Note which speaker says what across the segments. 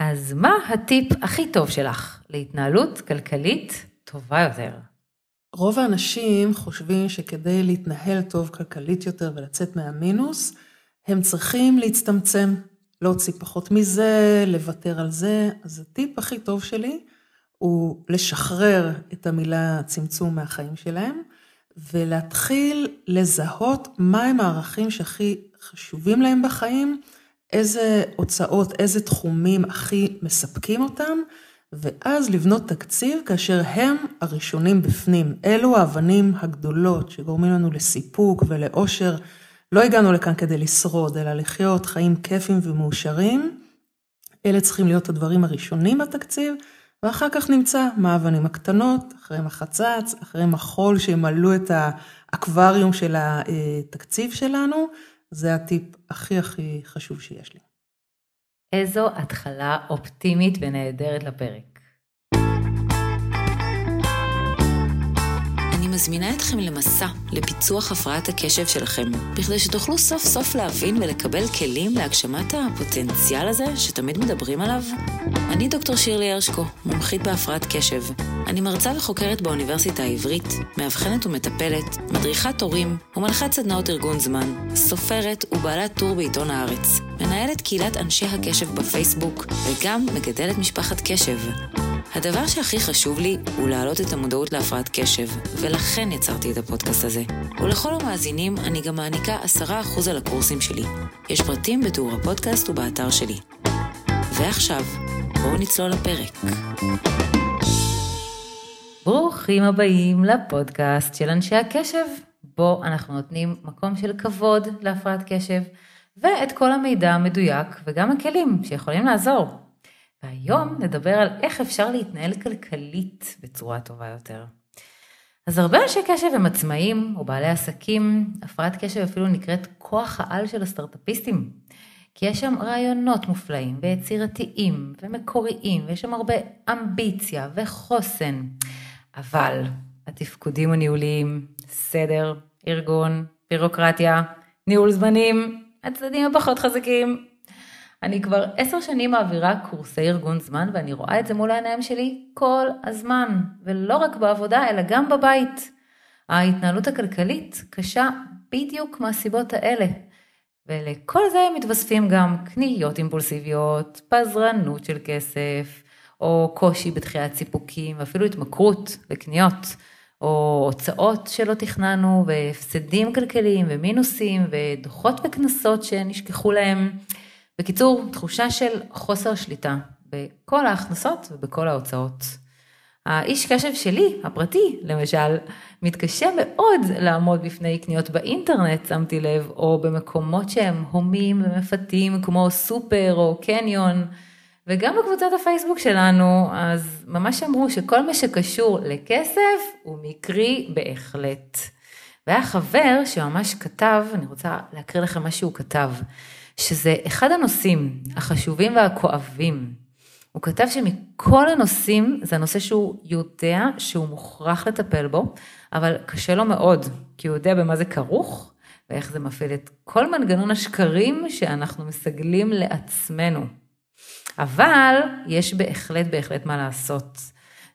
Speaker 1: אז מה הטיפ הכי טוב שלך להתנהלות כלכלית טובה יותר?
Speaker 2: רוב האנשים חושבים שכדי להתנהל טוב כלכלית יותר ולצאת מהמינוס, הם צריכים להצטמצם, להוציא פחות מזה, לוותר על זה. אז הטיפ הכי טוב שלי הוא לשחרר את המילה צמצום מהחיים שלהם, ולהתחיל לזהות מהם הערכים שהכי חשובים להם בחיים, איזה הוצאות, איזה תחומים הכי מספקים אותם, ואז לבנות תקציב כאשר הם הראשונים בפנים. אלו האבנים הגדולות שגורמים לנו לסיפוק ולאושר. לא הגענו לכאן כדי לשרוד, אלא לחיות חיים כיפים ומאושרים. אלה צריכים להיות הדברים הראשונים בתקציב, ואחר כך נמצא מה האבנים הקטנות, אחריהם החצץ, אחריהם החול שימלאו את האקווריום של התקציב שלנו. זה הטיפ הכי הכי חשוב שיש לי.
Speaker 1: איזו התחלה אופטימית ונהדרת לפרק.
Speaker 3: מזמינה אתכם למסע לפיצוח הפרעת הקשב שלכם, בכדי שתוכלו סוף סוף להבין ולקבל כלים להגשמת הפוטנציאל הזה שתמיד מדברים עליו. אני דוקטור שירלי הרשקו, מומחית בהפרעת קשב. אני מרצה וחוקרת באוניברסיטה העברית, מאבחנת ומטפלת, מדריכת הורים ומנחת סדנאות ארגון זמן, סופרת ובעלת טור בעיתון הארץ, מנהלת קהילת אנשי הקשב בפייסבוק וגם מגדלת משפחת קשב. הדבר שהכי חשוב לי הוא להעלות את המודעות להפרעת קשב, ולכן יצרתי את הפודקאסט הזה. ולכל המאזינים אני גם מעניקה 10% על הקורסים שלי. יש פרטים בתיאור הפודקאסט ובאתר שלי. ועכשיו, בואו נצלול לפרק.
Speaker 1: ברוכים הבאים לפודקאסט של אנשי הקשב, בו אנחנו נותנים מקום של כבוד להפרעת קשב, ואת כל המידע המדויק וגם הכלים שיכולים לעזור. והיום נדבר על איך אפשר להתנהל כלכלית בצורה טובה יותר. אז הרבה אנשי קשב הם עצמאים או בעלי עסקים, הפרעת קשב אפילו נקראת כוח העל של הסטארטאפיסטים. כי יש שם רעיונות מופלאים ויצירתיים ומקוריים, ויש שם הרבה אמביציה וחוסן. אבל התפקודים הניהוליים, סדר, ארגון, בירוקרטיה, ניהול זמנים, הצדדים הפחות חזקים, אני כבר עשר שנים מעבירה קורסי ארגון זמן ואני רואה את זה מול העיניים שלי כל הזמן, ולא רק בעבודה אלא גם בבית. ההתנהלות הכלכלית קשה בדיוק מהסיבות האלה. ולכל זה מתווספים גם קניות אימפולסיביות, פזרנות של כסף, או קושי בתחיית סיפוקים, ואפילו התמכרות לקניות, או הוצאות שלא תכננו, והפסדים כלכליים, ומינוסים, ודוחות וקנסות שנשכחו להם. בקיצור, תחושה של חוסר שליטה בכל ההכנסות ובכל ההוצאות. האיש קשב שלי, הפרטי, למשל, מתקשה מאוד לעמוד בפני קניות באינטרנט, שמתי לב, או במקומות שהם הומים ומפתים, כמו סופר או קניון, וגם בקבוצת הפייסבוק שלנו, אז ממש אמרו שכל מה שקשור לכסף הוא מקרי בהחלט. והיה חבר שממש כתב, אני רוצה להקריא לכם מה שהוא כתב. שזה אחד הנושאים החשובים והכואבים. הוא כתב שמכל הנושאים זה הנושא שהוא יודע שהוא מוכרח לטפל בו, אבל קשה לו מאוד, כי הוא יודע במה זה כרוך ואיך זה מפעיל את כל מנגנון השקרים שאנחנו מסגלים לעצמנו. אבל יש בהחלט בהחלט מה לעשות.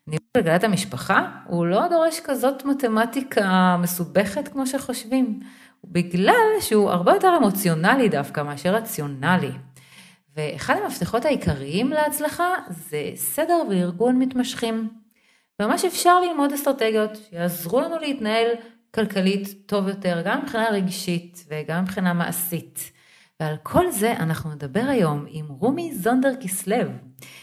Speaker 1: ניהול גלגלת המשפחה הוא לא דורש כזאת מתמטיקה מסובכת כמו שחושבים. בגלל שהוא הרבה יותר אמוציונלי דווקא מאשר רציונלי. ואחד המפתחות העיקריים להצלחה זה סדר וארגון מתמשכים. ממש אפשר ללמוד אסטרטגיות שיעזרו לנו להתנהל כלכלית טוב יותר, גם מבחינה רגשית וגם מבחינה מעשית. ועל כל זה אנחנו נדבר היום עם רומי זונדר כסלו,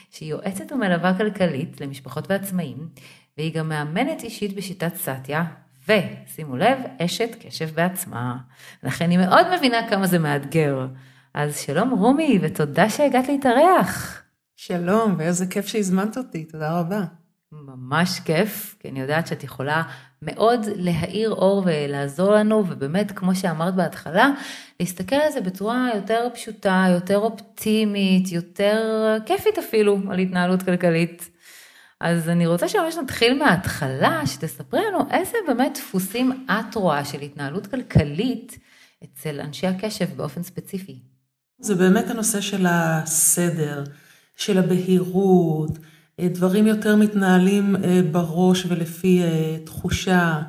Speaker 1: שהיא יועצת ומלווה כלכלית למשפחות ועצמאים, והיא גם מאמנת אישית בשיטת סאטיה, ושימו לב, אשת קשב בעצמה. לכן אני מאוד מבינה כמה זה מאתגר. אז שלום רומי, ותודה שהגעת להתארח.
Speaker 2: שלום, ואיזה כיף שהזמנת אותי, תודה רבה.
Speaker 1: ממש כיף, כי אני יודעת שאת יכולה מאוד להאיר אור ולעזור לנו, ובאמת, כמו שאמרת בהתחלה, להסתכל על זה בצורה יותר פשוטה, יותר אופטימית, יותר כיפית אפילו, על התנהלות כלכלית. אז אני רוצה שממש נתחיל מההתחלה, שתספרי לנו איזה באמת דפוסים את רואה של התנהלות כלכלית אצל אנשי הקשב באופן ספציפי.
Speaker 2: זה באמת הנושא של הסדר, של הבהירות, אה, דברים יותר מתנהלים אה, בראש ולפי אה, תחושה,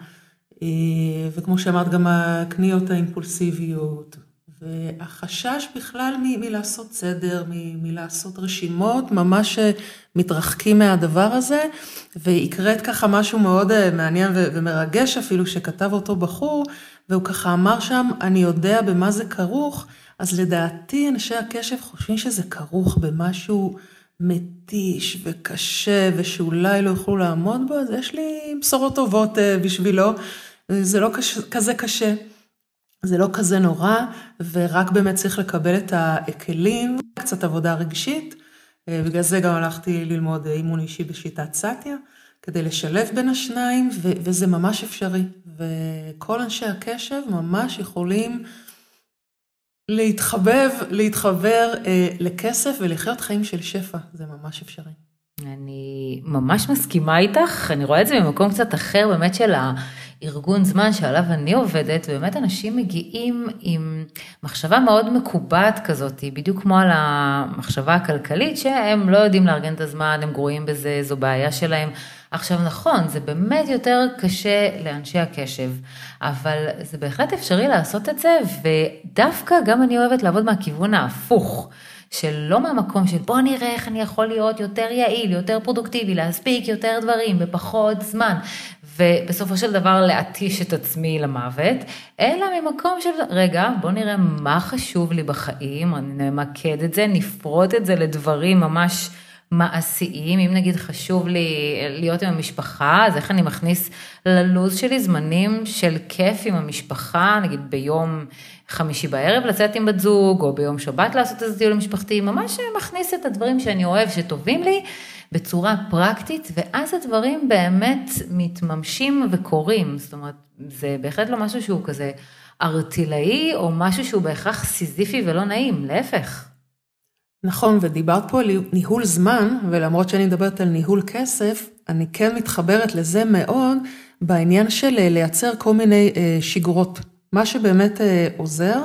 Speaker 2: וכמו שאמרת, גם הקניות האימפולסיביות, והחשש בכלל מ- מלעשות סדר, מ- מלעשות רשימות, ממש מתרחקים מהדבר הזה, והקראת ככה משהו מאוד מעניין ו- ומרגש אפילו, שכתב אותו בחור, והוא ככה אמר שם, אני יודע במה זה כרוך, אז לדעתי אנשי הקשב חושבים שזה כרוך במשהו מתיש וקשה ושאולי לא יוכלו לעמוד בו, אז יש לי בשורות טובות אה, בשבילו. זה לא קש, כזה קשה, זה לא כזה נורא, ורק באמת צריך לקבל את הכלים, קצת עבודה רגשית. אה, בגלל זה גם הלכתי ללמוד אימון אישי בשיטת סטיה, כדי לשלב בין השניים, וזה ממש אפשרי. וכל אנשי הקשב ממש יכולים להתחבב, להתחבר אה, לכסף ולחיות חיים של שפע, זה ממש אפשרי.
Speaker 1: אני ממש מסכימה איתך, אני רואה את זה במקום קצת אחר, באמת של הארגון זמן שעליו אני עובדת, ובאמת אנשים מגיעים עם מחשבה מאוד מקובעת כזאת, בדיוק כמו על המחשבה הכלכלית, שהם לא יודעים לארגן את הזמן, הם גרועים בזה, זו בעיה שלהם. עכשיו נכון, זה באמת יותר קשה לאנשי הקשב, אבל זה בהחלט אפשרי לעשות את זה, ודווקא גם אני אוהבת לעבוד מהכיוון ההפוך. של לא מהמקום של בוא נראה איך אני יכול להיות יותר יעיל, יותר פרודוקטיבי, להספיק יותר דברים בפחות זמן, ובסופו של דבר להתיש את עצמי למוות, אלא ממקום של רגע, בוא נראה מה חשוב לי בחיים, אני נמקד את זה, נפרוט את זה לדברים ממש... מעשיים, אם נגיד חשוב לי להיות עם המשפחה, אז איך אני מכניס ללו"ז שלי זמנים של כיף עם המשפחה, נגיד ביום חמישי בערב לצאת עם בת זוג, או ביום שבת לעשות איזה טיול משפחתי, ממש מכניס את הדברים שאני אוהב, שטובים לי, בצורה פרקטית, ואז הדברים באמת מתממשים וקורים, זאת אומרת, זה בהחלט לא משהו שהוא כזה ארטילאי, או משהו שהוא בהכרח סיזיפי ולא נעים, להפך.
Speaker 2: נכון, ודיברת פה על ניהול זמן, ולמרות שאני מדברת על ניהול כסף, אני כן מתחברת לזה מאוד בעניין של אה, לייצר כל מיני אה, שיגורות. מה שבאמת אה, עוזר,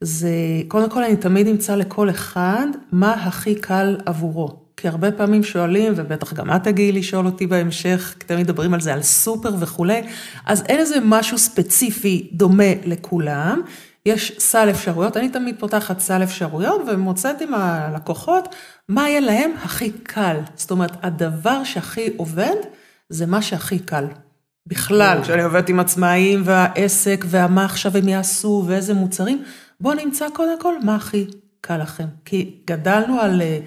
Speaker 2: זה קודם כל אני תמיד אמצא לכל אחד מה הכי קל עבורו. כי הרבה פעמים שואלים, ובטח גם את תגיעי לשאול אותי בהמשך, כי תמיד מדברים על זה, על סופר וכולי, אז אין איזה משהו ספציפי דומה לכולם. יש סל אפשרויות, אני תמיד פותחת סל אפשרויות ומוצאת עם הלקוחות מה יהיה להם הכי קל. זאת אומרת, הדבר שהכי עובד זה מה שהכי קל. בכלל, כשאני עובדת עם עצמאים והעסק ומה עכשיו הם יעשו ואיזה מוצרים, בואו נמצא קודם כל מה הכי קל לכם. כי גדלנו על אה,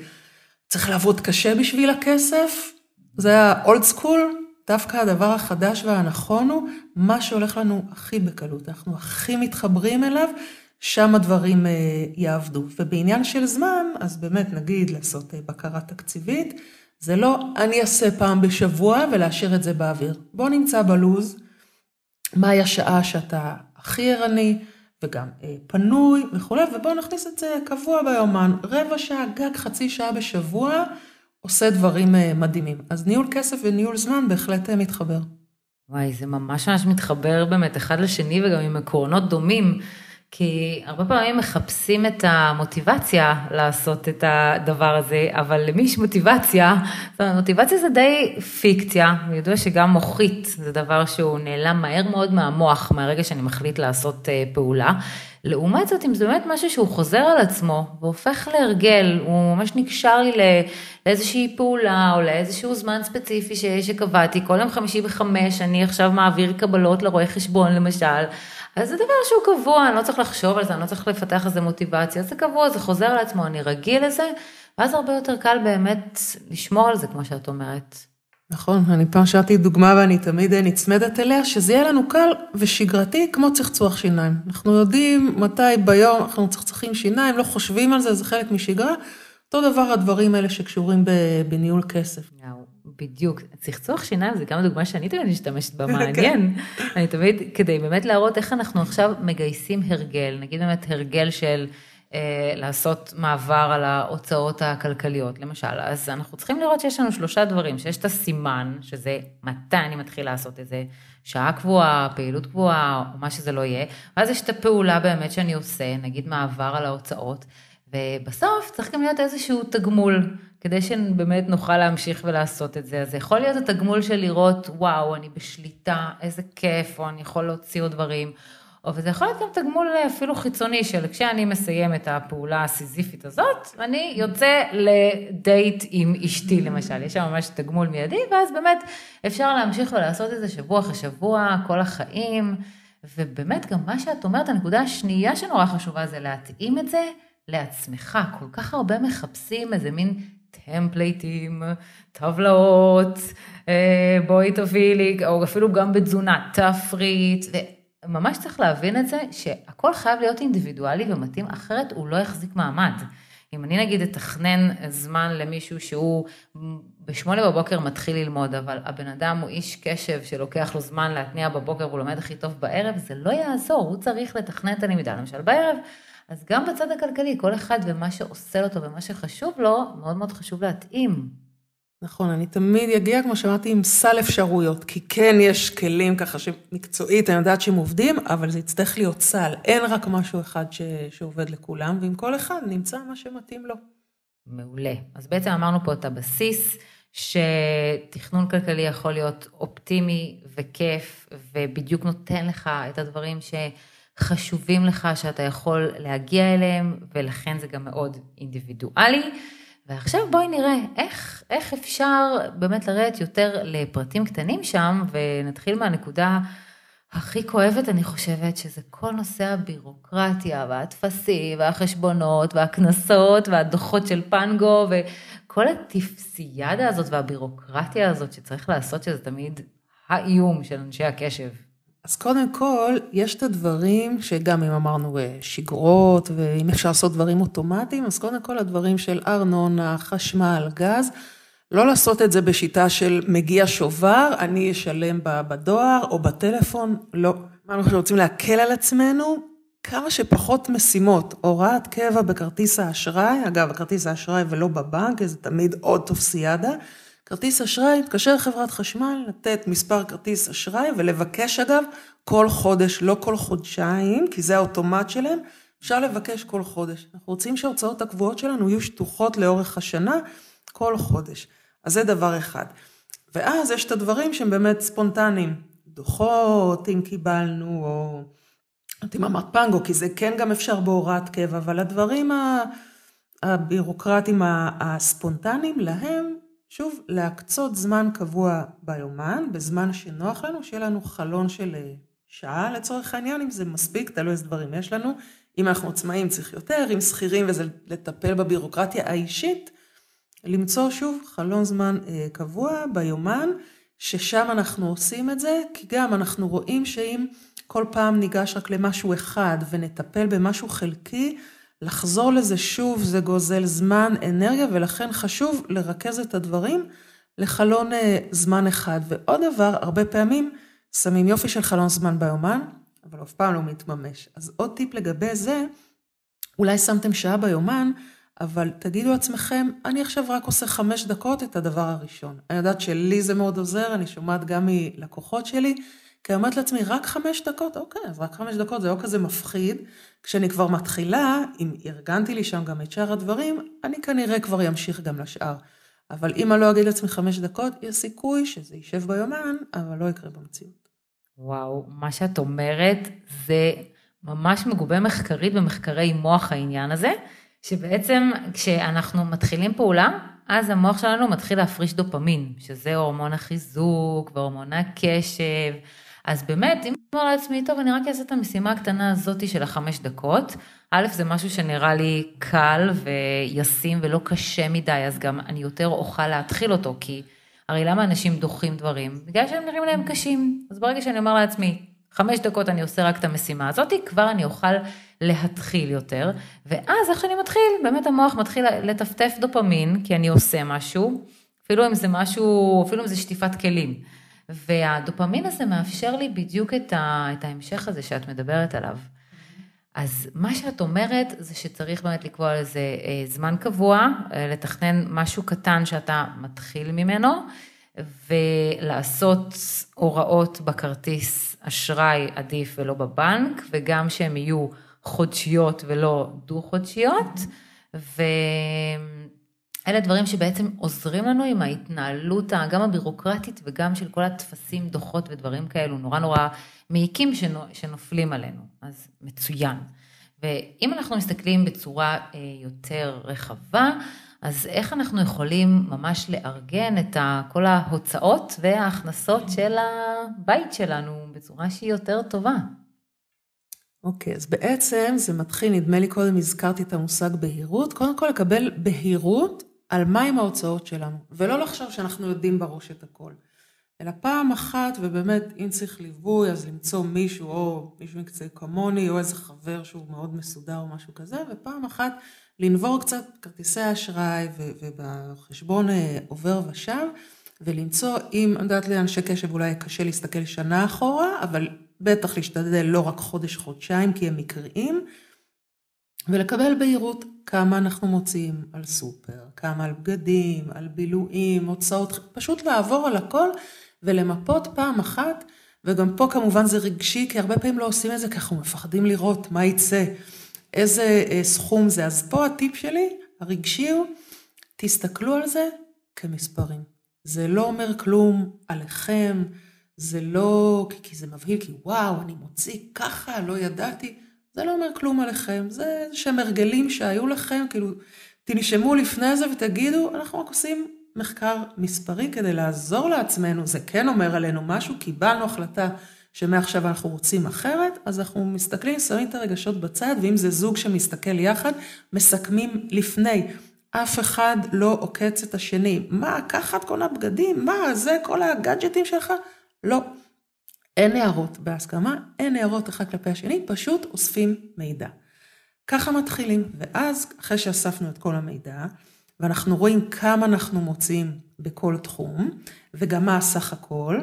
Speaker 2: צריך לעבוד קשה בשביל הכסף, זה היה אולד סקול, דווקא הדבר החדש והנכון הוא, מה שהולך לנו הכי בקלות, אנחנו הכי מתחברים אליו, שם הדברים אה, יעבדו. ובעניין של זמן, אז באמת נגיד לעשות אה, בקרה תקציבית, זה לא אני אעשה פעם בשבוע ולהשאיר את זה באוויר. בוא נמצא בלוז, מהי השעה שאתה הכי ערני וגם אה, פנוי וכולי, ובוא נכניס את זה קבוע ביומן, רבע שעה, גג חצי שעה בשבוע. עושה דברים אה, מדהימים. אז ניהול כסף וניהול זמן בהחלט אה, מתחבר.
Speaker 1: וואי, זה ממש ממש מתחבר באמת אחד לשני וגם עם עקרונות דומים. כי הרבה פעמים מחפשים את המוטיבציה לעשות את הדבר הזה, אבל למי יש מוטיבציה, מוטיבציה זה די פיקציה, ידוע שגם מוחית זה דבר שהוא נעלם מהר מאוד מהמוח, מהרגע שאני מחליט לעשות אה, פעולה. לעומת זאת, אם זה באמת משהו שהוא חוזר על עצמו והופך להרגל, הוא ממש נקשר לי לאיזושהי פעולה או לאיזשהו זמן ספציפי שקבעתי, כל יום חמישי בחמש, אני עכשיו מעביר קבלות לרואה חשבון למשל. אז זה דבר שהוא קבוע, אני לא צריך לחשוב על זה, אני לא צריך לפתח איזה מוטיבציה, זה קבוע, זה חוזר על עצמו, אני רגיל לזה, ואז הרבה יותר קל באמת לשמור על זה, כמו שאת אומרת.
Speaker 2: נכון, אני פעם שאלתי דוגמה ואני תמיד נצמדת אליה, שזה יהיה לנו קל ושגרתי כמו צחצוח שיניים. אנחנו יודעים מתי ביום אנחנו צחצחים שיניים, לא חושבים על זה, זה חלק משגרה. אותו דבר הדברים האלה שקשורים בניהול כסף.
Speaker 1: בדיוק, צחצוח שיניים זה גם דוגמה שאני תמיד משתמשת בה, מעניין. אני תמיד, כדי באמת להראות איך אנחנו עכשיו מגייסים הרגל, נגיד באמת הרגל של אה, לעשות מעבר על ההוצאות הכלכליות, למשל, אז אנחנו צריכים לראות שיש לנו שלושה דברים, שיש את הסימן, שזה מתי אני מתחיל לעשות את זה, שעה קבועה, פעילות קבועה, או מה שזה לא יהיה, ואז יש את הפעולה באמת שאני עושה, נגיד מעבר על ההוצאות. ובסוף צריך גם להיות איזשהו תגמול, כדי שבאמת נוכל להמשיך ולעשות את זה. אז זה יכול להיות התגמול של לראות, וואו, אני בשליטה, איזה כיף, או אני יכול להוציא עוד דברים. או וזה יכול להיות גם תגמול אפילו חיצוני של כשאני מסיים את הפעולה הסיזיפית הזאת, אני יוצא לדייט עם אשתי למשל, יש שם ממש תגמול מיידי, ואז באמת אפשר להמשיך ולעשות את זה שבוע אחרי שבוע, כל החיים, ובאמת גם מה שאת אומרת, הנקודה השנייה שנורא חשובה זה להתאים את זה לעצמך, כל כך הרבה מחפשים איזה מין טמפלייטים, טבלאות, אה, בואי תביאי לי, או אפילו גם בתזונה, תפריט, ממש צריך להבין את זה, שהכל חייב להיות אינדיבידואלי ומתאים, אחרת הוא לא יחזיק מעמד. אם אני נגיד אתכנן זמן למישהו שהוא בשמונה בבוקר מתחיל ללמוד, אבל הבן אדם הוא איש קשב שלוקח לו זמן להתניע בבוקר והוא לומד הכי טוב בערב, זה לא יעזור, הוא צריך לתכנן את הלמידה, למשל בערב. אז גם בצד הכלכלי, כל אחד ומה שעושה אותו ומה שחשוב לו, מאוד מאוד חשוב להתאים.
Speaker 2: נכון, אני תמיד אגיע, כמו שאמרתי, עם סל אפשרויות, כי כן יש כלים ככה שמקצועית, אני יודעת שהם עובדים, אבל זה יצטרך להיות סל, אין רק משהו אחד ש... שעובד לכולם, ועם כל אחד נמצא מה שמתאים לו.
Speaker 1: מעולה. אז בעצם אמרנו פה את הבסיס, שתכנון כלכלי יכול להיות אופטימי וכיף, ובדיוק נותן לך את הדברים שחשובים לך, שאתה יכול להגיע אליהם, ולכן זה גם מאוד אינדיבידואלי. ועכשיו בואי נראה איך, איך אפשר באמת לרדת יותר לפרטים קטנים שם, ונתחיל מהנקודה הכי כואבת, אני חושבת, שזה כל נושא הבירוקרטיה והטפסים והחשבונות והקנסות והדוחות של פנגו וכל הטיפסיאדה הזאת והבירוקרטיה הזאת שצריך לעשות, שזה תמיד האיום של אנשי הקשב.
Speaker 2: אז קודם כל, יש את הדברים שגם אם אמרנו אה, שגרות, ואם אפשר לעשות דברים אוטומטיים, אז קודם כל הדברים של ארנונה, חשמל, גז, לא לעשות את זה בשיטה של מגיע שובר, אני אשלם בדואר או בטלפון, לא. מה אנחנו רוצים להקל על עצמנו? כמה שפחות משימות. הוראת קבע בכרטיס האשראי, אגב, בכרטיס האשראי ולא בבנק, זה תמיד עוד טופסיאדה. כרטיס אשראי, להתקשר לחברת חשמל, לתת מספר כרטיס אשראי ולבקש אגב כל חודש, לא כל חודשיים, כי זה האוטומט שלהם, אפשר לבקש כל חודש. אנחנו רוצים שההוצאות הקבועות שלנו יהיו שטוחות לאורך השנה כל חודש. אז זה דבר אחד. ואז יש את הדברים שהם באמת ספונטניים. דוחות, אם קיבלנו, או... לא יודעת אם אמרת פנגו, כי זה כן גם אפשר בהוראת קבע, אבל הדברים הבירוקרטיים הספונטניים, להם שוב, להקצות זמן קבוע ביומן, בזמן שנוח לנו, שיהיה לנו חלון של אה, שעה לצורך העניין, אם זה מספיק, תלוי איזה דברים יש לנו. אם אנחנו עצמאים צריך יותר, אם שכירים וזה לטפל בבירוקרטיה האישית, למצוא שוב חלון זמן אה, קבוע ביומן, ששם אנחנו עושים את זה, כי גם אנחנו רואים שאם כל פעם ניגש רק למשהו אחד ונטפל במשהו חלקי, לחזור לזה שוב זה גוזל זמן, אנרגיה, ולכן חשוב לרכז את הדברים לחלון אה, זמן אחד. ועוד דבר, הרבה פעמים שמים יופי של חלון זמן ביומן, אבל אף פעם לא מתממש. אז עוד טיפ לגבי זה, אולי שמתם שעה ביומן, אבל תגידו לעצמכם, אני עכשיו רק עושה חמש דקות את הדבר הראשון. אני יודעת שלי זה מאוד עוזר, אני שומעת גם מלקוחות שלי, כי אומרת לעצמי, רק חמש דקות? אוקיי, אז רק חמש דקות, זה לא כזה מפחיד. כשאני כבר מתחילה, אם ארגנתי לי שם גם את שאר הדברים, אני כנראה כבר אמשיך גם לשאר. אבל אם אני לא אגיד לעצמי חמש דקות, יש סיכוי שזה יישב ביומן, אבל לא יקרה במציאות.
Speaker 1: וואו, מה שאת אומרת זה ממש מגובה מחקרית במחקרי מוח העניין הזה, שבעצם כשאנחנו מתחילים פעולה, אז המוח שלנו מתחיל להפריש דופמין, שזה הורמון החיזוק והורמון הקשב. אז באמת, אם אני אומר לעצמי, טוב, אני רק אעשה את המשימה הקטנה הזאתי של החמש דקות, א', זה משהו שנראה לי קל וישים ולא קשה מדי, אז גם אני יותר אוכל להתחיל אותו, כי הרי למה אנשים דוחים דברים? בגלל שהם נראים להם קשים. אז ברגע שאני אומר לעצמי, חמש דקות אני עושה רק את המשימה הזאתי, כבר אני אוכל להתחיל יותר, ואז איך שאני מתחיל, באמת המוח מתחיל לטפטף דופמין, כי אני עושה משהו, אפילו אם זה משהו, אפילו אם זה שטיפת כלים. והדופמין הזה מאפשר לי בדיוק את, ה, את ההמשך הזה שאת מדברת עליו. אז מה שאת אומרת זה שצריך באמת לקבוע לזה אה, זמן קבוע, אה, לתכנן משהו קטן שאתה מתחיל ממנו, ולעשות הוראות בכרטיס אשראי עדיף ולא בבנק, וגם שהן יהיו חודשיות ולא דו-חודשיות. ואלה דברים שבעצם עוזרים לנו עם ההתנהלות, גם הבירוקרטית וגם של כל הטפסים, דוחות ודברים כאלו, נורא נורא מעיקים שנופלים עלינו, אז מצוין. ואם אנחנו מסתכלים בצורה אה, יותר רחבה, אז איך אנחנו יכולים ממש לארגן את כל ההוצאות וההכנסות של הבית שלנו בצורה שהיא יותר טובה?
Speaker 2: אוקיי, okay, אז בעצם זה מתחיל, נדמה לי קודם הזכרתי את המושג בהירות, קודם כל לקבל בהירות על מהם ההוצאות שלנו, ולא לחשוב שאנחנו יודעים בראש את הכל. אלא פעם אחת, ובאמת, אם צריך ליווי, אז למצוא מישהו, או מישהו מקצועי כמוני, או איזה חבר שהוא מאוד מסודר או משהו כזה, ופעם אחת לנבור קצת כרטיסי אשראי ובחשבון אה, עובר ושב, ולמצוא, אם, אני יודעת לאנשי קשב אולי קשה להסתכל שנה אחורה, אבל בטח להשתדל לא רק חודש, חודשיים, כי הם מקריים, ולקבל בהירות כמה אנחנו מוציאים על סופר, כמה על בגדים, על בילויים, הוצאות, פשוט לעבור על הכל ולמפות פעם אחת, וגם פה כמובן זה רגשי, כי הרבה פעמים לא עושים את זה, כי אנחנו מפחדים לראות מה יצא, איזה אה, סכום זה. אז פה הטיפ שלי, הרגשי הוא, תסתכלו על זה כמספרים. זה לא אומר כלום עליכם, זה לא, כי, זה מבהיל, כי וואו, אני מוציא ככה, לא ידעתי. זה לא אומר כלום עליכם, זה איזה שהם הרגלים שהיו לכם, כאילו, תנשמו לפני זה ותגידו, אנחנו רק עושים מחקר מספרי כדי לעזור לעצמנו, זה כן אומר עלינו משהו, קיבלנו החלטה שמעכשיו אנחנו רוצים אחרת, אז אנחנו מסתכלים, שמים את הרגשות בצד, ואם זה זוג שמסתכל יחד, מסכמים לפני. אף אחד לא עוקץ את השני. מה, ככה את קונה בגדים? מה, זה כל הגאדג'טים שלך? לא. אין הערות בהסכמה, אין הערות אחד כלפי השני, פשוט אוספים מידע. ככה מתחילים, ואז אחרי שאספנו את כל המידע, ואנחנו רואים כמה אנחנו מוצאים בכל תחום, וגם מה הסך הכל,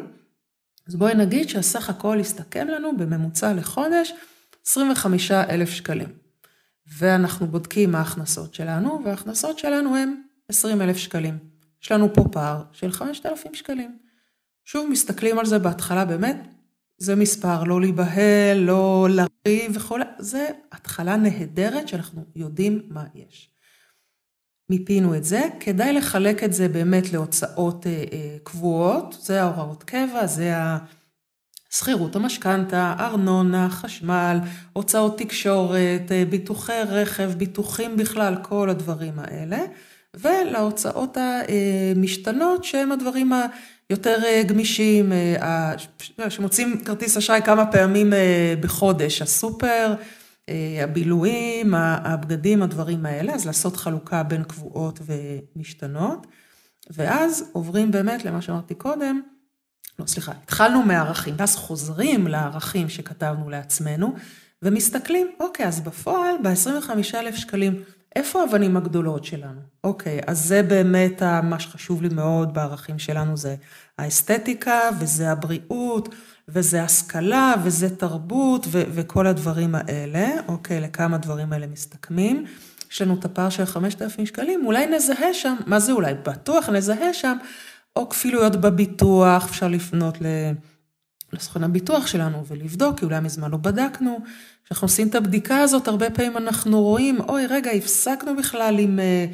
Speaker 2: אז בואי נגיד שהסך הכל יסתכם לנו בממוצע לחודש 25 אלף שקלים. ואנחנו בודקים מה ההכנסות שלנו, וההכנסות שלנו הן 20 אלף שקלים. יש לנו פה פער של 5,000 שקלים. שוב, מסתכלים על זה בהתחלה, באמת, זה מספר, לא להיבהל, לא לריב וכו', זה התחלה נהדרת שאנחנו יודעים מה יש. מיפינו את זה, כדאי לחלק את זה באמת להוצאות אה, אה, קבועות, זה ההוראות קבע, זה השכירות, המשכנתה, ארנונה, חשמל, הוצאות תקשורת, אה, ביטוחי רכב, ביטוחים בכלל, כל הדברים האלה, ולהוצאות המשתנות שהם הדברים ה... יותר אה, גמישים, אה, שמוצאים כרטיס אשראי כמה פעמים אה, בחודש, הסופר, הבילויים, הבגדים, הדברים האלה, אז לעשות חלוקה בין קבועות ומשתנות, ואז עוברים באמת למה שאמרתי קודם, לא סליחה, התחלנו מהערכים, ואז חוזרים לערכים שכתבנו לעצמנו, ומסתכלים, אוקיי, אז בפועל, ב-25,000 שקלים, איפה האבנים הגדולות שלנו? אוקיי, אז זה באמת מה שחשוב לי מאוד בערכים שלנו, זה האסתטיקה, וזה הבריאות, וזה השכלה, וזה תרבות, ו- וכל הדברים האלה. אוקיי, לכמה דברים האלה מסתכמים. יש לנו את הפער של 5,000 שקלים, אולי נזהה שם, מה זה אולי? בטוח נזהה שם, או כפילויות בביטוח, אפשר לפנות ל... לסוכן הביטוח שלנו ולבדוק, כי אולי מזמן לא בדקנו. כשאנחנו עושים את הבדיקה הזאת, הרבה פעמים אנחנו רואים, אוי, רגע, הפסקנו בכלל עם אה,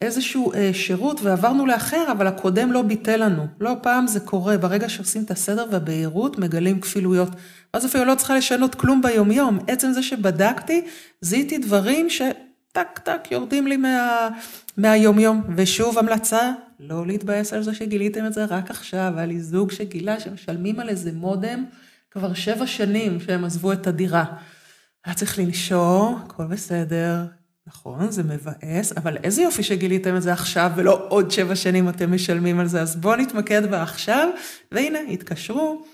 Speaker 2: איזשהו אה, שירות ועברנו לאחר, אבל הקודם לא ביטל לנו. לא פעם זה קורה, ברגע שעושים את הסדר והבהירות, מגלים כפילויות. אז אפילו לא צריכה לשנות כלום ביומיום. עצם זה שבדקתי, זיהיתי דברים שטק טק יורדים לי מה, מהיומיום. ושוב המלצה, לא להתבאס על זה שגיליתם את זה רק עכשיו, היה לי זוג שגילה שמשלמים על איזה מודם כבר שבע שנים שהם עזבו את הדירה. היה צריך לנשור, הכל בסדר, נכון, זה מבאס, אבל איזה יופי שגיליתם את זה עכשיו ולא עוד שבע שנים אתם משלמים על זה, אז בואו נתמקד בעכשיו, והנה, התקשרו,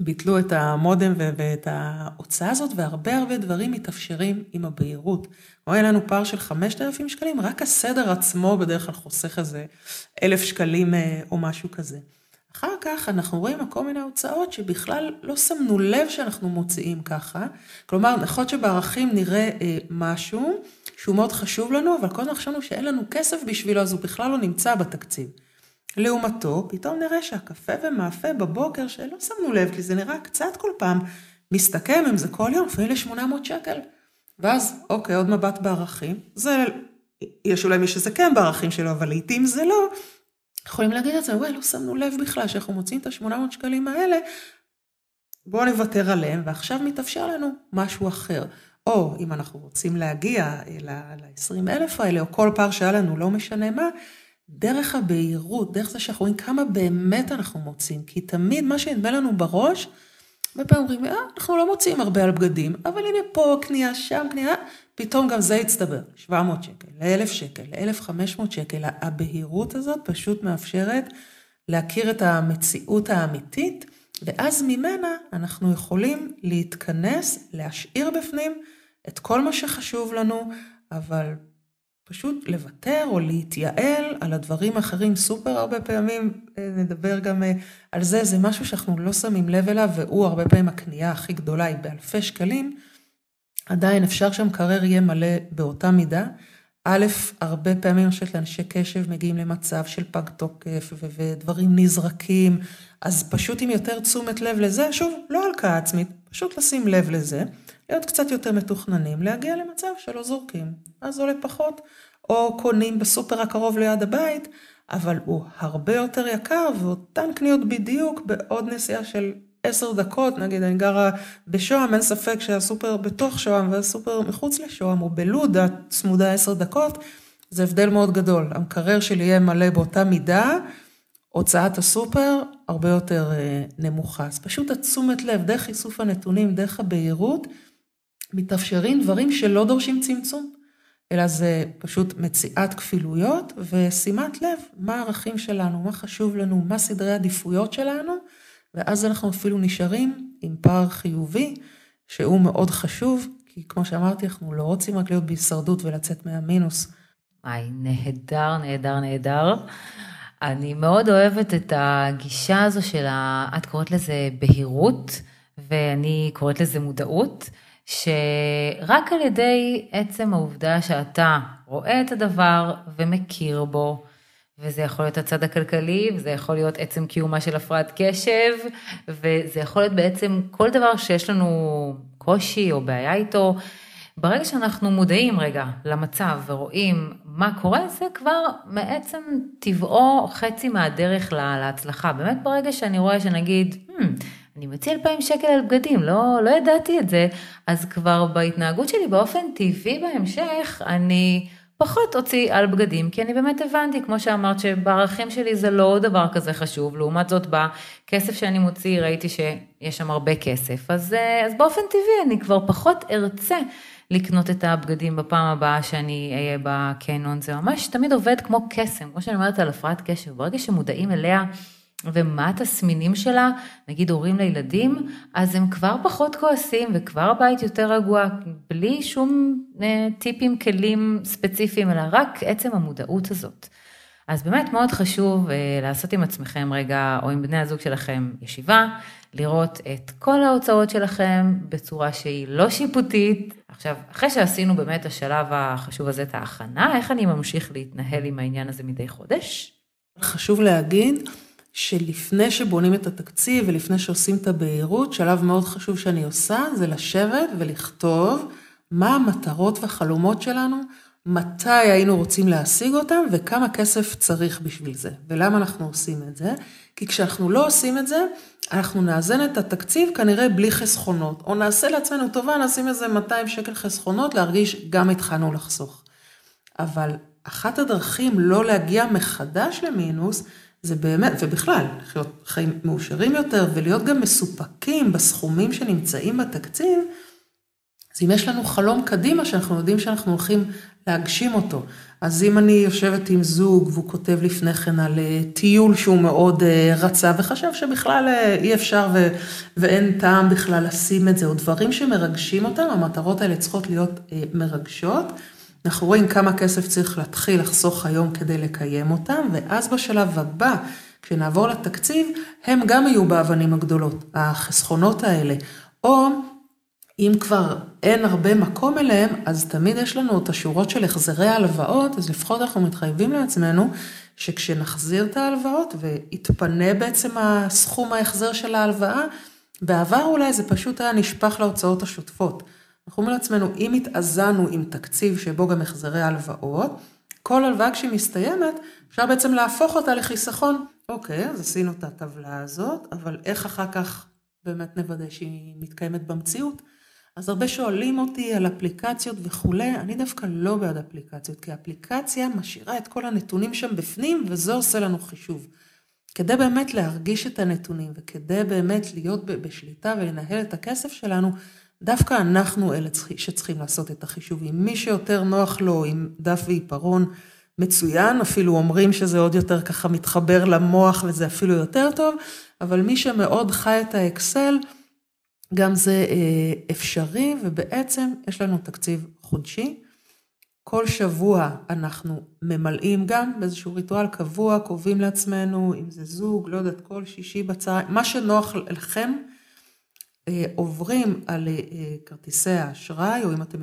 Speaker 2: ביטלו את המודם ואת ההוצאה הזאת, והרבה הרבה דברים מתאפשרים עם הבהירות. כמו היה לנו פער של 5,000 שקלים, רק הסדר עצמו בדרך כלל חוסך איזה 1,000 שקלים אה, או משהו כזה. אחר כך אנחנו רואים כל מיני הוצאות שבכלל לא שמנו לב שאנחנו מוציאים ככה. כלומר, נכון שבערכים נראה אה, משהו שהוא מאוד חשוב לנו, אבל קודם חשבנו שאין לנו כסף בשבילו, אז הוא בכלל לא נמצא בתקציב. לעומתו, פתאום נראה שהקפה ומאפה בבוקר, שלא שמנו לב, כי זה נראה קצת כל פעם, מסתכם אם זה כל יום, לפעמים ל-800 שקל. ואז, אוקיי, עוד מבט בערכים. זה יש אולי מי שזה כן בערכים שלו, אבל לעיתים זה לא, יכולים להגיד לעצמם, וואי, לא שמנו לב בכלל שאנחנו מוצאים את ה-800 שקלים האלה, בואו נוותר עליהם, ועכשיו מתאפשר לנו משהו אחר. או אם אנחנו רוצים להגיע ל-20 אלף האלה, או כל פער שהיה לנו, לא משנה מה, דרך הבהירות, דרך זה שאנחנו רואים כמה באמת אנחנו מוצאים, כי תמיד מה שנדמה לנו בראש, הרבה פעמים אומרים, אה, אנחנו לא מוצאים הרבה על בגדים, אבל הנה פה קנייה, שם קנייה, פתאום גם זה יצטבר, 700 שקל, ל-1,000 שקל, ל-1,500 שקל. הבהירות הזאת פשוט מאפשרת להכיר את המציאות האמיתית, ואז ממנה אנחנו יכולים להתכנס, להשאיר בפנים את כל מה שחשוב לנו, אבל פשוט לוותר או להתייעל על הדברים האחרים סופר הרבה פעמים, אה, נדבר גם אה, על זה, זה משהו שאנחנו לא שמים לב אליו, והוא הרבה פעמים הקנייה הכי גדולה היא באלפי שקלים, עדיין אפשר שהמקרר יהיה מלא באותה מידה. א', הרבה פעמים אני חושבת לאנשי קשב מגיעים למצב של פג תוקף ודברים נזרקים, אז פשוט עם יותר תשומת לב לזה, שוב, לא הלקאה עצמית, פשוט לשים לב לזה. להיות קצת יותר מתוכננים, להגיע למצב שלא זורקים. אז עולה פחות, או קונים בסופר הקרוב ליד הבית, אבל הוא הרבה יותר יקר, ואותן קניות בדיוק בעוד נסיעה של עשר דקות, נגיד אני גרה בשוהם, אין ספק שהסופר בתוך שוהם והסופר מחוץ לשוהם, או בלוד, הצמודה עשר דקות, זה הבדל מאוד גדול. המקרר שלי יהיה מלא באותה מידה, הוצאת הסופר הרבה יותר אה, נמוכה. אז פשוט התשומת לב, דרך איסוף הנתונים, דרך הבהירות, מתאפשרים דברים שלא דורשים צמצום, אלא זה פשוט מציאת כפילויות ושימת לב מה הערכים שלנו, מה חשוב לנו, מה סדרי העדיפויות שלנו, ואז אנחנו אפילו נשארים עם פער חיובי, שהוא מאוד חשוב, כי כמו שאמרתי, אנחנו לא רוצים רק להיות בהישרדות ולצאת מהמינוס.
Speaker 1: וואי, נהדר, נהדר, נהדר. אני מאוד אוהבת את הגישה הזו של, ה... את קוראת לזה בהירות, ואני קוראת לזה מודעות. שרק על ידי עצם העובדה שאתה רואה את הדבר ומכיר בו, וזה יכול להיות הצד הכלכלי, וזה יכול להיות עצם קיומה של הפרעת קשב, וזה יכול להיות בעצם כל דבר שיש לנו קושי או בעיה איתו. ברגע שאנחנו מודעים רגע למצב ורואים מה קורה, זה כבר מעצם טבעו חצי מהדרך להצלחה. באמת ברגע שאני רואה שנגיד, hmm, אני מציע 2,000 שקל על בגדים, לא, לא ידעתי את זה, אז כבר בהתנהגות שלי באופן טבעי בהמשך, אני פחות אוציא על בגדים, כי אני באמת הבנתי, כמו שאמרת, שבערכים שלי זה לא דבר כזה חשוב, לעומת זאת בכסף שאני מוציא ראיתי שיש שם הרבה כסף, אז, אז באופן טבעי אני כבר פחות ארצה. לקנות את הבגדים בפעם הבאה שאני אהיה בקנון, זה ממש תמיד עובד כמו קסם, כמו שאני אומרת על הפרעת קשב, ברגע שמודעים אליה, ומה התסמינים שלה, נגיד הורים לילדים, אז הם כבר פחות כועסים וכבר הבית יותר רגוע, בלי שום אה, טיפים, כלים ספציפיים, אלא רק עצם המודעות הזאת. אז באמת מאוד חשוב אה, לעשות עם עצמכם רגע, או עם בני הזוג שלכם, ישיבה, לראות את כל ההוצאות שלכם בצורה שהיא לא שיפוטית. עכשיו, אחרי שעשינו באמת השלב החשוב הזה, את ההכנה, איך אני ממשיך להתנהל עם העניין הזה מדי חודש?
Speaker 2: חשוב להגיד שלפני שבונים את התקציב ולפני שעושים את הבהירות, שלב מאוד חשוב שאני עושה זה לשבת ולכתוב מה המטרות והחלומות שלנו, מתי היינו רוצים להשיג אותם וכמה כסף צריך בשביל זה. ולמה אנחנו עושים את זה? כי כשאנחנו לא עושים את זה, אנחנו נאזן את התקציב כנראה בלי חסכונות, או נעשה לעצמנו טובה, נשים איזה 200 שקל חסכונות, להרגיש גם התחלנו לחסוך. אבל אחת הדרכים לא להגיע מחדש למינוס, זה באמת, ובכלל, לחיות חיים מאושרים יותר ולהיות גם מסופקים בסכומים שנמצאים בתקציב, אז אם יש לנו חלום קדימה שאנחנו יודעים שאנחנו הולכים להגשים אותו, אז אם אני יושבת עם זוג והוא כותב לפני כן על אה, טיול שהוא מאוד אה, רצה וחשב שבכלל אה, אי אפשר ו- ואין טעם בכלל לשים את זה, או דברים שמרגשים אותם, המטרות האלה צריכות להיות מרגשות. אנחנו רואים כמה כסף צריך להתחיל לחסוך היום כדי לקיים אותם, ואז בשלב הבא, כשנעבור לתקציב, הם גם יהיו באבנים הגדולות, החסכונות האלה. או אם כבר אין הרבה מקום אליהם, אז תמיד יש לנו את השורות של החזרי ההלוואות, אז לפחות אנחנו מתחייבים לעצמנו שכשנחזיר את ההלוואות ויתפנה בעצם הסכום ההחזר של ההלוואה, בעבר אולי זה פשוט היה נשפך להוצאות השוטפות. אנחנו אומרים לעצמנו, אם התאזנו עם תקציב שבו גם החזרי הלוואות, כל הלוואה כשהיא מסתיימת, אפשר בעצם להפוך אותה לחיסכון. אוקיי, אז עשינו את הטבלה הזאת, אבל איך אחר כך באמת נוודא שהיא מתקיימת במציאות? אז הרבה שואלים אותי על אפליקציות וכולי, אני דווקא לא בעד אפליקציות, כי האפליקציה משאירה את כל הנתונים שם בפנים, וזה עושה לנו חישוב. כדי באמת להרגיש את הנתונים, וכדי באמת להיות בשליטה ולנהל את הכסף שלנו, דווקא אנחנו אלה שצריכים לעשות את החישובים. מי שיותר נוח לו עם דף ועיפרון, מצוין, אפילו אומרים שזה עוד יותר ככה מתחבר למוח וזה אפילו יותר טוב, אבל מי שמאוד חי את האקסל, גם זה אה, אפשרי, ובעצם יש לנו תקציב חודשי. כל שבוע אנחנו ממלאים גם באיזשהו ריטואל קבוע, קובעים לעצמנו, אם זה זוג, לא יודעת, כל שישי בצהריים, מה שנוח לכם, עוברים על אה, כרטיסי האשראי, או אם אתם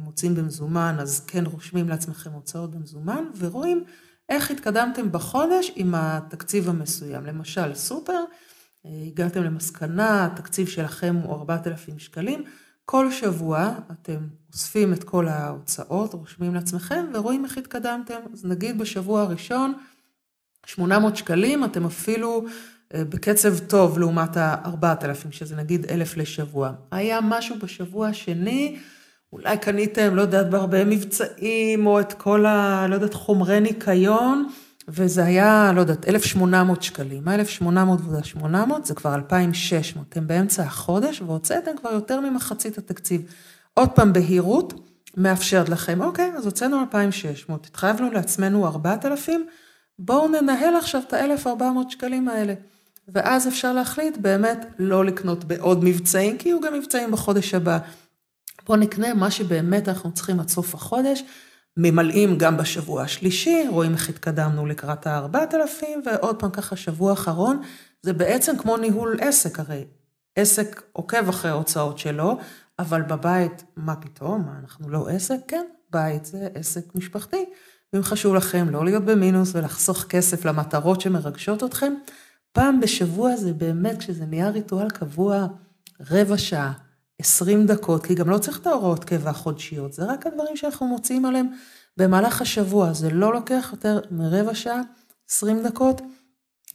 Speaker 2: מוצאים במזומן, אז כן רושמים לעצמכם הוצאות במזומן, ורואים איך התקדמתם בחודש עם התקציב המסוים. למשל, סופר, הגעתם למסקנה, התקציב שלכם הוא 4,000 שקלים, כל שבוע אתם אוספים את כל ההוצאות, רושמים לעצמכם ורואים איך התקדמתם. אז נגיד בשבוע הראשון, 800 שקלים, אתם אפילו אה, בקצב טוב לעומת ה-4,000, שזה נגיד 1,000 לשבוע. היה משהו בשבוע השני, אולי קניתם, לא יודעת, בהרבה מבצעים, או את כל ה... לא יודעת, חומרי ניקיון. וזה היה, לא יודעת, 1,800 שקלים. ה-1,800 וה-800 זה כבר 2,600. אתם באמצע החודש והוצאתם כבר יותר ממחצית התקציב. עוד פעם, בהירות מאפשרת לכם, אוקיי, אז הוצאנו 2,600, התחייבנו לעצמנו 4,000, בואו ננהל עכשיו את ה-1,400 שקלים האלה. ואז אפשר להחליט באמת לא לקנות בעוד מבצעים, כי יהיו גם מבצעים בחודש הבא. בואו נקנה מה שבאמת אנחנו צריכים עד סוף החודש. ממלאים גם בשבוע השלישי, רואים איך התקדמנו לקראת ה-4,000, ועוד פעם ככה שבוע אחרון, זה בעצם כמו ניהול עסק, הרי עסק עוקב אחרי ההוצאות שלו, אבל בבית, מה פתאום, מה, אנחנו לא עסק? כן, בית זה עסק משפחתי. ואם חשוב לכם לא להיות במינוס ולחסוך כסף למטרות שמרגשות אתכם, פעם בשבוע זה באמת, כשזה נהיה ריטואל קבוע, רבע שעה, 20 דקות, כי גם לא צריך את ההוראות קבע החודשיות, זה רק הדברים שאנחנו מוצאים עליהם במהלך השבוע, זה לא לוקח יותר מרבע שעה, 20 דקות.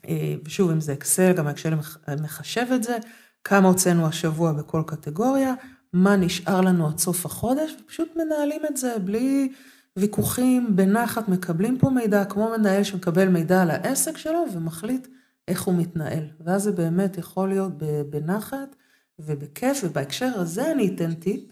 Speaker 2: אה, ושוב, אם זה אקסל, גם האקסל מחשב את זה, כמה הוצאנו השבוע בכל קטגוריה, מה נשאר לנו עד סוף החודש, ופשוט מנהלים את זה בלי ויכוחים, בנחת, מקבלים פה מידע, כמו מנהל שמקבל מידע על העסק שלו ומחליט איך הוא מתנהל. ואז זה באמת יכול להיות בנחת. ובכיף, ובהקשר הזה אני אתן טיפ,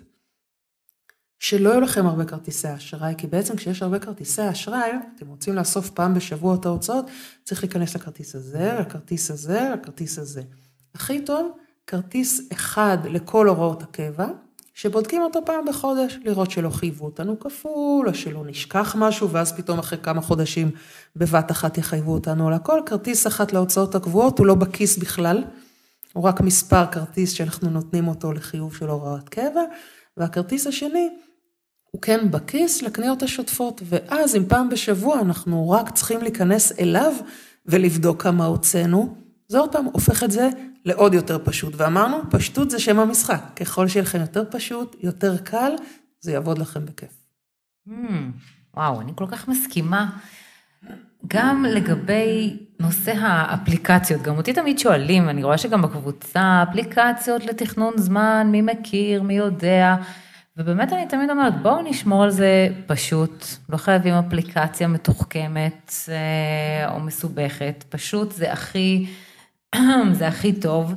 Speaker 2: שלא יהיו לכם הרבה כרטיסי אשראי, כי בעצם כשיש הרבה כרטיסי אשראי, אתם רוצים לאסוף פעם בשבוע את ההוצאות, צריך להיכנס לכרטיס הזה, לכרטיס הזה, לכרטיס הזה. הכי טוב, כרטיס אחד לכל הוראות הקבע, שבודקים אותו פעם בחודש, לראות שלא חייבו אותנו כפול, או שלא נשכח משהו, ואז פתאום אחרי כמה חודשים בבת אחת יחייבו אותנו על הכל. כרטיס אחת להוצאות הקבועות, הוא לא בכיס בכלל. הוא רק מספר כרטיס שאנחנו נותנים אותו לחיוב של הוראת קבע, והכרטיס השני הוא כן בכיס לקניות השוטפות, ואז אם פעם בשבוע אנחנו רק צריכים להיכנס אליו ולבדוק כמה הוצאנו, זה עוד פעם הופך את זה לעוד יותר פשוט. ואמרנו, פשטות זה שם המשחק. ככל שיהיה לכם יותר פשוט, יותר קל, זה יעבוד לכם בכיף.
Speaker 1: Mm, וואו, אני כל כך מסכימה. גם לגבי נושא האפליקציות, גם אותי תמיד שואלים, אני רואה שגם בקבוצה, אפליקציות לתכנון זמן, מי מכיר, מי יודע, ובאמת אני תמיד אומרת, בואו נשמור על זה פשוט, לא חייבים אפליקציה מתוחכמת אה, או מסובכת, פשוט זה הכי, זה הכי טוב.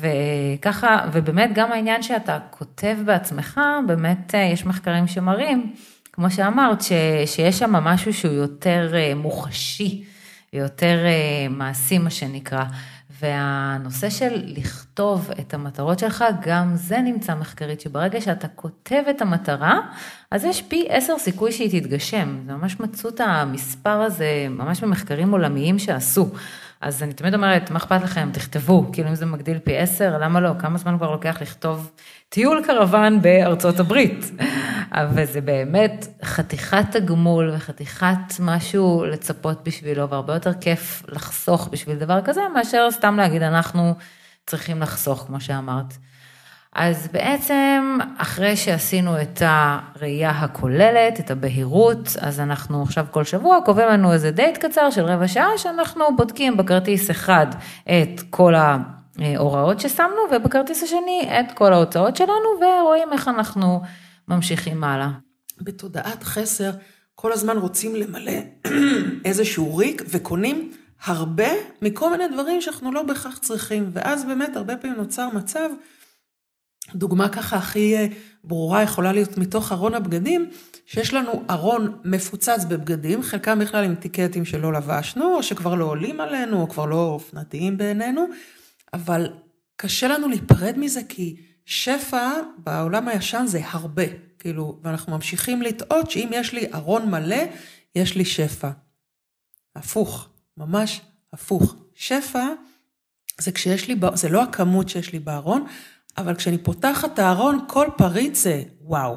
Speaker 1: וככה, ובאמת גם העניין שאתה כותב בעצמך, באמת אה, יש מחקרים שמראים כמו שאמרת, ש, שיש שם משהו שהוא יותר אה, מוחשי, יותר אה, מעשי, מה שנקרא. והנושא של לכתוב את המטרות שלך, גם זה נמצא מחקרית, שברגע שאתה כותב את המטרה, אז יש פי עשר סיכוי שהיא תתגשם. ממש מצאו את המספר הזה, ממש במחקרים עולמיים שעשו. אז אני תמיד אומרת, מה אכפת לכם? תכתבו, כאילו אם זה מגדיל פי עשר, למה לא? כמה זמן כבר לוקח לכתוב טיול קרוון בארצות הברית? אבל זה באמת חתיכת תגמול וחתיכת משהו לצפות בשבילו, והרבה יותר כיף לחסוך בשביל דבר כזה, מאשר סתם להגיד, אנחנו צריכים לחסוך, כמו שאמרת. אז בעצם, אחרי שעשינו את הראייה הכוללת, את הבהירות, אז אנחנו עכשיו כל שבוע קובעים לנו איזה דייט קצר של רבע שעה, שאנחנו בודקים בכרטיס אחד את כל ההוראות ששמנו, ובכרטיס השני את כל ההוצאות שלנו, ורואים איך אנחנו ממשיכים הלאה.
Speaker 2: בתודעת חסר, כל הזמן רוצים למלא איזשהו ריק, וקונים הרבה מכל מיני דברים שאנחנו לא בהכרח צריכים, ואז באמת הרבה פעמים נוצר מצב, דוגמה ככה הכי אה, ברורה יכולה להיות מתוך ארון הבגדים, שיש לנו ארון מפוצץ בבגדים, חלקם בכלל עם טיקטים שלא לבשנו, או שכבר לא עולים עלינו, או כבר לא אופנתיים בעינינו, אבל קשה לנו להיפרד מזה כי שפע בעולם הישן זה הרבה, כאילו, ואנחנו ממשיכים לטעות שאם יש לי ארון מלא, יש לי שפע. הפוך, ממש הפוך. שפע זה כשיש לי, זה לא הכמות שיש לי בארון, אבל כשאני פותחת את הארון, כל פריט זה וואו.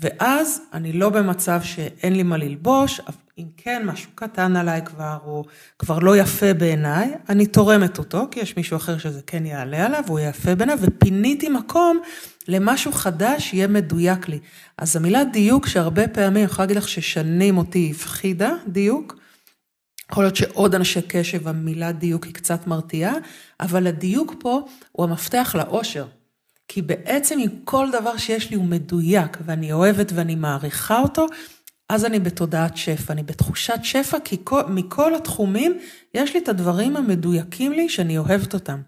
Speaker 2: ואז אני לא במצב שאין לי מה ללבוש, אם כן משהו קטן עליי כבר, או כבר לא יפה בעיניי, אני תורמת אותו, כי יש מישהו אחר שזה כן יעלה עליו, והוא יפה בעיניו, ופיניתי מקום למשהו חדש שיהיה מדויק לי. אז המילה דיוק, שהרבה פעמים, אני יכולה להגיד לך ששנים אותי הפחידה, דיוק, יכול להיות שעוד אנשי קשב, המילה דיוק היא קצת מרתיעה, אבל הדיוק פה הוא המפתח לאושר. כי בעצם אם כל דבר שיש לי הוא מדויק, ואני אוהבת ואני מעריכה אותו, אז אני בתודעת שפע, אני בתחושת שפע, כי כל, מכל התחומים יש לי את הדברים המדויקים לי שאני אוהבת אותם.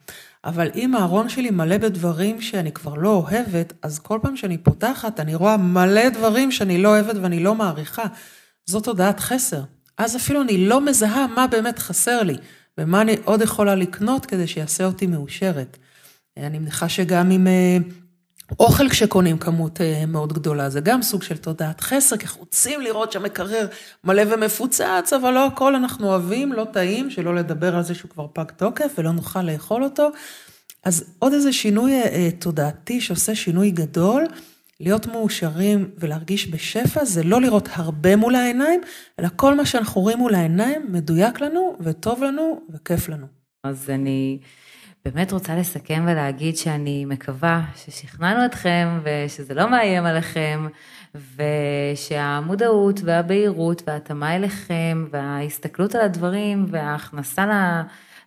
Speaker 2: אבל אם הארון שלי מלא בדברים שאני כבר לא אוהבת, אז כל פעם שאני פותחת, אני רואה מלא דברים שאני לא אוהבת ואני לא מעריכה. זאת תודעת חסר. אז אפילו אני לא מזהה מה באמת חסר לי, ומה אני עוד יכולה לקנות כדי שיעשה אותי מאושרת. אני מניחה שגם עם אה, אוכל כשקונים כמות אה, מאוד גדולה, זה גם סוג של תודעת חסר, כי אנחנו רוצים לראות שהמקרר מלא ומפוצץ, אבל לא הכל אנחנו אוהבים, לא טעים, שלא לדבר על זה שהוא כבר פג תוקף ולא נוכל לאכול אותו. אז עוד איזה שינוי אה, תודעתי שעושה שינוי גדול. להיות מאושרים ולהרגיש בשפע זה לא לראות הרבה מול העיניים, אלא כל מה שאנחנו רואים מול העיניים מדויק לנו וטוב לנו וכיף לנו.
Speaker 1: אז אני באמת רוצה לסכם ולהגיד שאני מקווה ששכנענו אתכם ושזה לא מאיים עליכם, ושהמודעות והבהירות וההתאמה אליכם וההסתכלות על הדברים וההכנסה ל...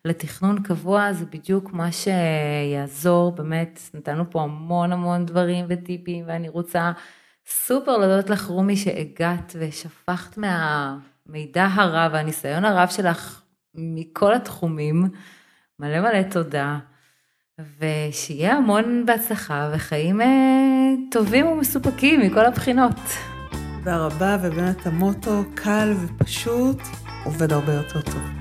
Speaker 1: לתכנון קבוע זה בדיוק מה שיעזור, באמת נתנו פה המון המון דברים וטיפים ואני רוצה סופר להודות לך רומי שהגעת ושפכת מהמידע הרב והניסיון הרב שלך מכל התחומים, מלא מלא תודה ושיהיה המון בהצלחה וחיים אה, טובים ומסופקים מכל הבחינות.
Speaker 2: תודה רבה ובאמת המוטו קל ופשוט עובד הרבה יותר טוב.